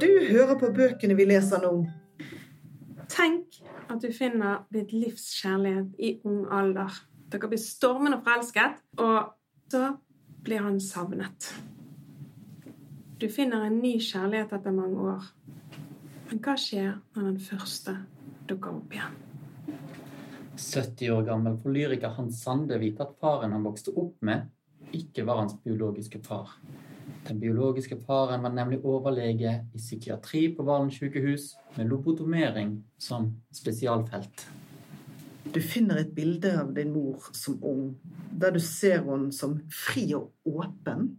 Du hører på bøkene vi leser nå. Tenk at du finner ditt livs kjærlighet i ung alder. Dere blir stormende forelsket, og så blir han savnet. Du finner en ny kjærlighet etter mange år. Men hva skjer når den første dukker opp igjen? 70 år gammel får lyriker Hans Sande vite at faren han vokste opp med, ikke var hans biologiske far. Den biologiske faren var nemlig overlege i psykiatri på Valen sykehus, med lobotomering som spesialfelt. Du finner et bilde av din mor som ung, der du ser henne som fri og åpen.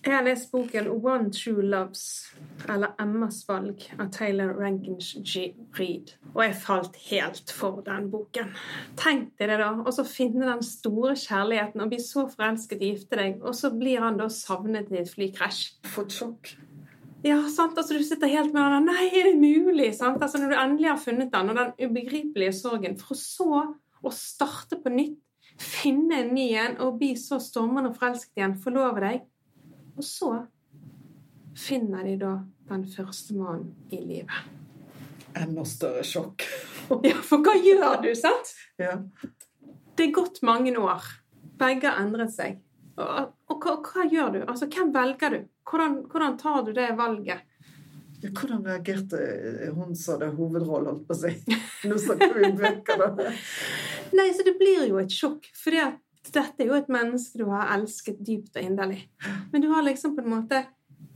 Jeg har lest boken One True Loves, eller Emmas valg, av Taylor Rankins G. Reed. Og jeg falt helt for den boken. Tenk deg det, da. Og så finne den store kjærligheten og bli så forelsket i gifte deg, og så blir han da savnet i et flykrasj. Fått sjokk. Ja, sant? Altså, du sitter helt med den Nei, er det mulig? Sant? Altså, når du endelig har funnet den, og den ubegripelige sorgen, for så å starte på nytt, finne en ny en og bli så stormende forelsket igjen, forlove deg og så finner de da den første mannen i livet. Enda større sjokk. ja, for hva gjør du, sant? Ja. Det er gått mange år. Begge har endret seg. Og, og hva, hva, gjør du? Altså, Hvem velger du? Hvordan, hvordan tar du det valget? Ja, hvordan reagerte hun som hadde hovedrollen, holdt på å si? Nå snakker vi om bøker, da. Nei, så det blir jo et sjokk. at dette er jo et menneske du har elsket dypt og inderlig. Men du har liksom på en måte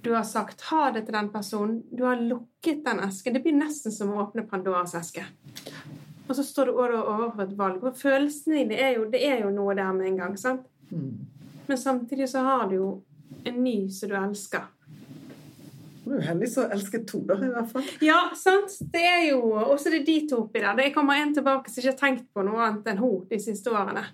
du har sagt ha det til den personen. Du har lukket den esken. Det blir nesten som å åpne Pandoras eske. Og så står du overfor et valg. Og følelsene dine er jo, det er jo noe der med en gang. sant? Mm. Men samtidig så har du jo en ny som du elsker. Du er jo heldig som elsker to, da, i hvert fall. Ja, sant. Det er jo også det de to oppi der. Det kommer en tilbake som ikke har tenkt på noe annet enn hun de siste årene.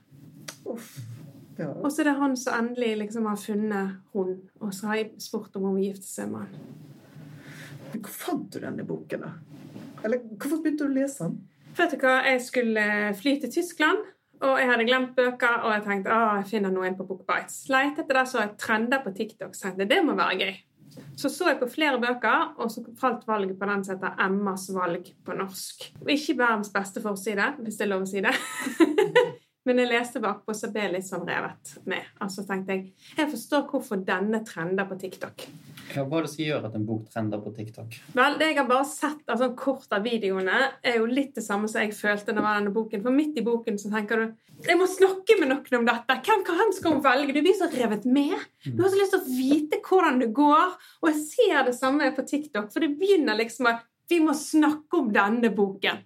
Ja. Og så er det han som endelig liksom har funnet hun, og så har jeg spurt om hun vil gifte seg med han. Men hvor fant du denne boken, da? Eller hvorfor begynte du å lese den? Vet du hva, jeg skulle fly til Tyskland, og jeg hadde glemt bøker, og jeg tenkte å, jeg finner noe inn på Bookbites. Leit etter det, så jeg trender på TikTok, så tenkte det må være gøy. Så så jeg på flere bøker, og så falt valget på den som heter Emmas valg på norsk. Og ikke verdens beste forside, hvis det er lov å si det. Men jeg leste bakpå, så ble jeg litt sånn revet med. Altså tenkte jeg jeg forstår hvorfor denne trender på TikTok. Ja, Hva er det som gjør at en bok trender på TikTok? Vel, Det jeg har bare sett av sånn kort av videoene, er jo litt det samme som jeg følte det var denne boken. For midt i boken så tenker du jeg må snakke med noen om dette. Hvem, hvem skal hun velge? Du blir så revet med. Du har så lyst til å vite hvordan det går. Og jeg ser det samme på TikTok, for det begynner liksom at vi må snakke om denne boken.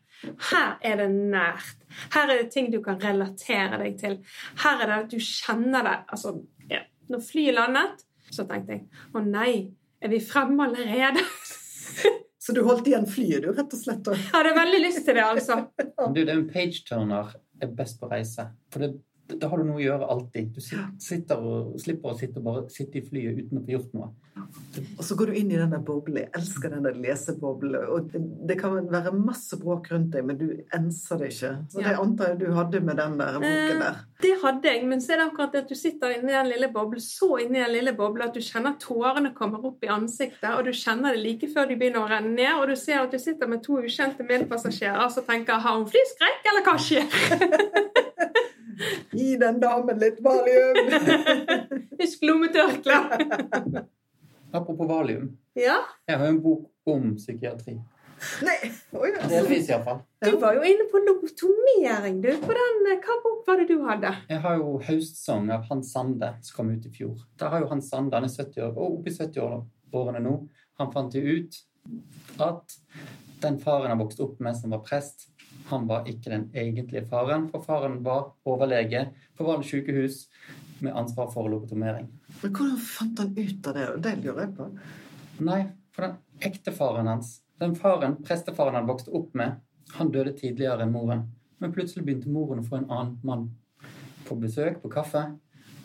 Her er det nært. Her er det ting du kan relatere deg til. Her er det at du kjenner det. Altså, ja. Når flyet landet, så tenkte jeg å nei, er vi fremme allerede? Så du holdt igjen flyet, du, rett og slett? Jeg hadde veldig lyst til det, altså. Du, det er en page-turner er best på reise. For det da har du noe å gjøre alltid. Du sitter og slipper å sitte, bare sitte i flyet uten å få gjort noe. Og så går du inn i den der boblen. Jeg elsker den der leseboblen. Og det kan være masse bråk rundt deg, men du enser det ikke. Så det antar jeg du hadde med den der boken der. Eh, det hadde jeg, men så er det akkurat at du sitter inni den lille boblen, så inni den lille boblen at du kjenner tårene kommer opp i ansiktet, og du kjenner det like før de begynner å renne ned, og du ser at du sitter med to ukjente medpassasjerer som tenker 'har hun flyskrekk', eller hva skjer? Gi den damen litt valium! Husk lommetørkle. Apropos valium. Ja? Jeg har en bok om psykiatri. Nei, oi, ja. Delvis, iallfall. Du var jo inne på lobotomering, du. På den, hva bok var det du hadde? Jeg har jo 'Høstsang' av Hans Sande, som kom ut i fjor. Der har jo Hans Sande, han er 70 år, og oppe i 70-årene nå, han fant jo ut at den faren han vokste opp med, som var prest, han var ikke den egentlige faren, for faren var overlege på Valen sykehus med ansvar for lobotomering. Men hvordan fant han ut av det? Det lurer jeg på. Nei, for den ekte faren hans, den faren, prestefaren han vokste opp med, han døde tidligere enn moren. Men plutselig begynte moren å få en annen mann på besøk, på kaffe.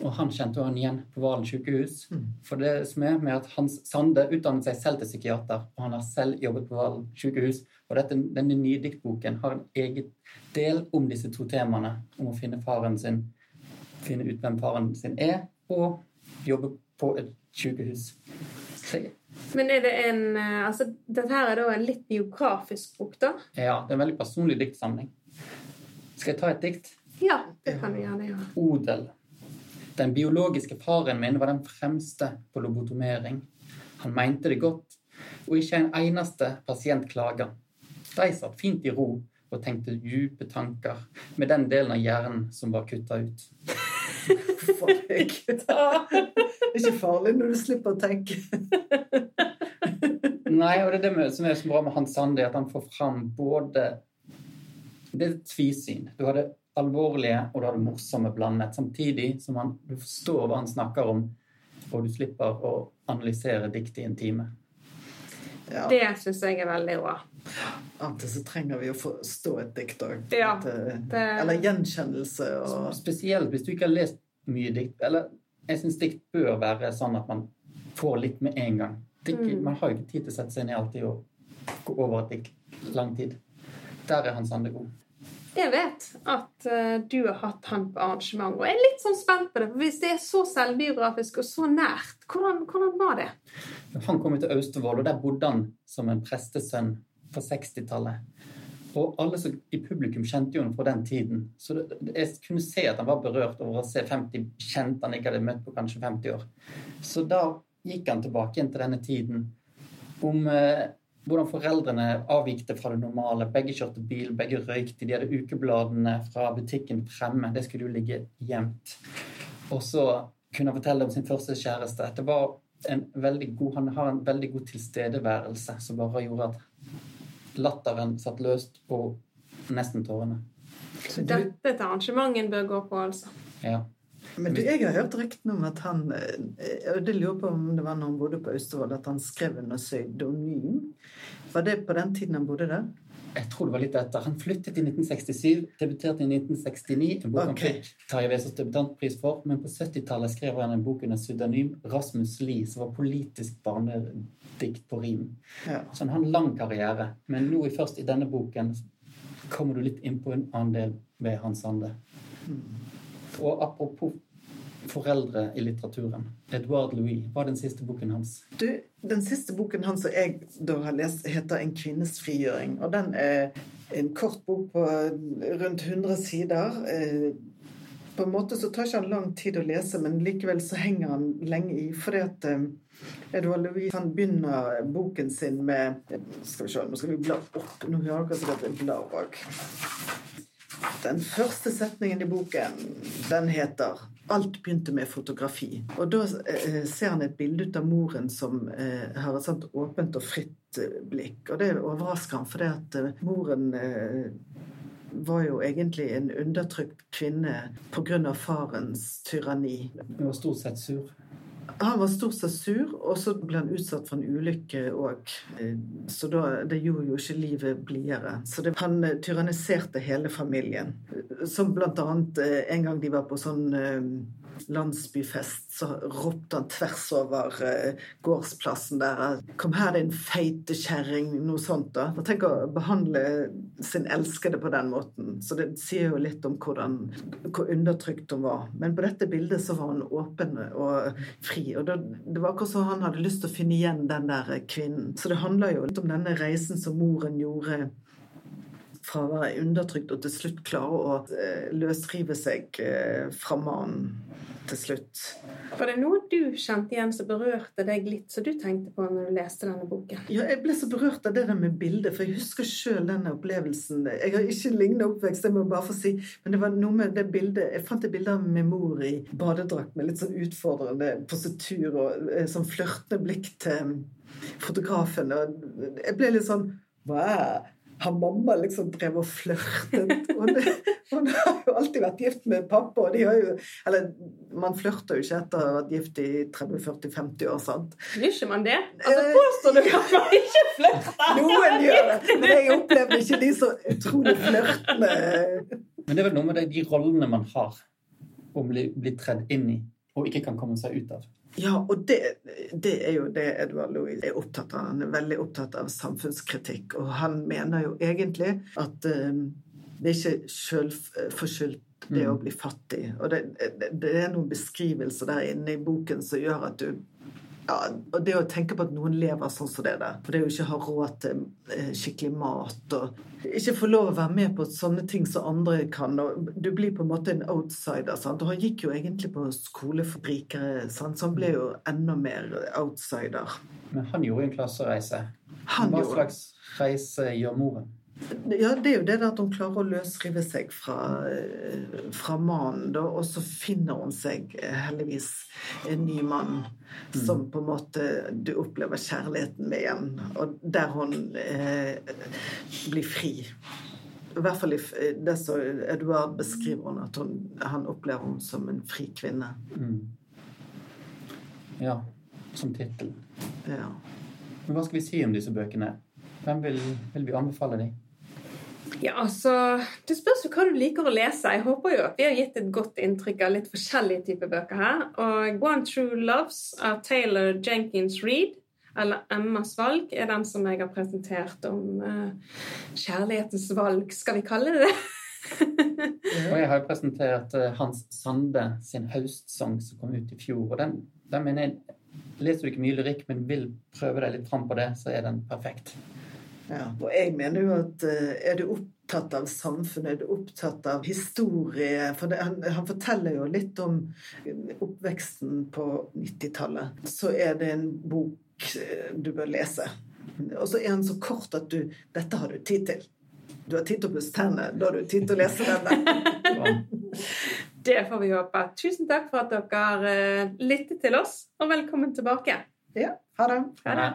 Og han kjente han igjen på Valen sykehus. Mm. For det som er med at Hans Sande utdannet seg selv til psykiater, og han har selv jobbet på Valen sykehus. Og dette, denne nye diktboken har en egen del om disse to temaene. Om å finne faren sin, finne ut hvem faren sin er, og jobbe på et sykehus. Så, Men er det en eh, Altså, dette her er da en litt biografisk bok, da? ja, det er en veldig personlig diktsamling. Skal jeg ta et dikt? Ja, det kan vi gjerne gjøre. Odel. Den biologiske faren min var den fremste på lobotomering. Han mente det godt, og ikke en eneste pasient klaga. De satt fint i ro og tenkte djupe tanker med den delen av hjernen som var kutta ut. Det er ikke farlig når du slipper å tenke. Nei, og det er det som er så bra med Hans Sande, at han får fram både Det er et tvisyn. Du har det alvorlige og da har det morsomme blandet, samtidig som han, du forstår hva han snakker om, og du slipper å analysere diktet i en time. Ja. Det syns jeg er veldig bra. Av og til så trenger vi å forstå et dikt òg. Ja, eh, det- Eller gjenkjennelse og Spesielt hvis du ikke har lest mye dikt. Eller jeg syns dikt bør være sånn at man får litt med en gang. Det er Mm. Man har jo ikke tid til å sette seg ned alltid og gå over et dikt lang tid. Der er Hans Ande god. Jeg vet at eh, du har hatt han på arrangement, og jeg er litt sånn spent på det. For hvis det er så selvbiografisk og så nært, hvordan, hvordan var det? Han kom til Austevoll, og der bodde han som en prestesønn på 60-tallet. Og alle som i publikum kjente jo ham fra den tiden. Så det- jeg kunne se at han var berørt over å se 50 kjente han ikke hadde møtt på kanskje 50 år. Så da gikk han tilbake igjen til denne tiden om eh, hvordan foreldrene avvikte fra det normale. Begge kjørte bil, begge røykte, de hadde ukebladene fra butikken fremme. Det skulle jo ligge gjemt. Og så kunne han fortelle om sin første kjæreste. Det var en veldig god, han har en veldig god tilstedeværelse som bare gjorde at latteren satt løst og nesten tårene. Så Dette et arrangement en bør gå på, altså. Ja. Men du, jeg har hørt ryktene om at han eh, og Det lurer på om det var når han bodde på Austevoll, at han skrev under pseudonym. Var det på den tiden han bodde der? Jeg tror det var litt etter. Han flyttet i 1967, debuterte i 1969. En bok han Ok. fikk Terje Vesaas debutantpris for. Men på 70-tallet skrev han en bok under pseudonym Rasmus Lie, som var politisk barnedikt på rim. Ja. Så han har en lang karriere. Men nå først i denne boken kommer du litt inn på en annen del ved Hans Sande. Og apropos foreldre i litteraturen. Edouard Louis var den siste boken hans. Du, den siste boken hans som jeg da har lest, heter 'En kvinnes frigjøring'. Og den er en kort bok på rundt 100 sider. Eh, På en måte så tar ikke han lang tid å lese, men likevel så henger han lenge i. Fordi at eh, Edouard Louis han begynner boken sin med Skal vi se, nå skal vi bla opp. Nå hører dere sikkert jeg blad bak. Den første setningen i boken, den heter 'Alt begynte med fotografi'. Og da eh, ser han et bilde ut av moren som eh, har et sånt åpent og fritt eh, blikk. Og det overrasker han, det at eh, moren eh, var jo egentlig en undertrykt kvinne pga. farens tyranni. Hun var stort sett sur. Han var stort sett sur, og så ble han utsatt for en ulykke òg. Så da, det gjorde jo ikke livet blidere. Så det, han eh, tyranniserte hele familien. Som blant annet eh, en gang de var på sånn eh, landsbyfest, så ropte han tvers over eh, gårdsplassen der 'Kom her, din feite kjerring', noe sånt. da. Og Tenk å behandle sin elskede på den måten. Så det sier jo litt om hvordan, hvor undertrykt hun var. Men på dette bildet så var hun åpen og fri. Og det var akkurat som han hadde lyst til å finne igjen den der kvinnen. Så det handler jo litt om denne reisen som moren gjorde fra å være undertrykt og til slutt klare å eh, løsrive seg eh, fra mannen til slutt. Var det noe du kjente igjen som berørte deg litt, som du tenkte på når du leste denne boken? Ja, jeg ble så berørt av det der med bildet, for jeg husker sjøl denne opplevelsen. Jeg har ikke lignende oppvekst, det må jeg bare få si, men det var noe med det bildet Jeg fant et bilde av min mor i badedrakt med litt sånn utfordrende positur og eh, sånn flørtende blikk til fotografen, og jeg ble litt sånn Wow. Har mamma liksom drevet og flørtet? Hun, hun har jo alltid vært gift med pappa. og de har jo, Eller man flørter jo ikke etter å ha vært gift i 30-40-50 år, sant? Gjør ikke man det? Altså, Påstår du at man ikke flørter? Noen gjør det, men jeg opplevde ikke de så utrolig flørtende. Men det er vel noe med det, de rollene man har å bli, bli tredd inn i, og ikke kan komme seg ut av. Ja, og det, det er jo det Edvard Louis er opptatt av. Han er veldig opptatt av samfunnskritikk, og han mener jo egentlig at um, det er ikke selvforskyldt det å Mm. bli fattig. Og det, det, det er noen beskrivelser der inne i boken som gjør at du Ja, og det å tenke på at noen lever sånn som det der. For det å ikke ha råd til eh, skikkelig mat og ikke få lov å være med på sånne ting som andre kan. og Du blir på en måte en outsider. sant? Og han gikk jo egentlig på skole for rikere, så han ble jo enda mer outsider. Men han gjorde en klassereise. Han Hva gjorde- slags reise gjør moren? Ja, det er jo det at hun klarer å løsrive seg fra, eh, fra mannen, da, og så finner hun seg eh, heldigvis en ny mann som på en måte du opplever kjærligheten med igjen, og der hun eh, blir fri. I hvert fall i det som Eduard beskriver hun, at hun, han opplever henne som en fri kvinne. Mm. Ja, som tittel. Ja. Men hva skal vi si om disse bøkene? Hvem vil, vil vi anbefale dem? Ja, altså, Det spørs jo hva du liker å lese. Jeg håper jo at vi har gitt et godt inntrykk av litt forskjellige typer bøker her. Og One True Loves av Taylor Jenkins Reed, eller Emmas valg, er den som jeg har presentert om uh, kjærlighetens valg. Skal vi kalle det det? Og jeg har jo presentert eh, Hans Sande sin høstsang som kom ut i fjor. Og den, den mener jeg Leser du ikke mye lyrikk, men vil prøve deg litt fram på det, så er den perfekt. Ja. Og jeg mener jo at eh, er du opptatt av samfunnet, er du opptatt av historie For det, han, han forteller jo litt om oppveksten på 90-tallet. Så er det en bok eh, du bør lese. Og så er den så kort at du Dette har du tid til. Du har tid til å pusse tennene. Da har du tid til å lese denne. Det får vi håpe. Tusen takk for at dere eh, lyttet til oss, og velkommen tilbake. Ja, ha det. Ha det.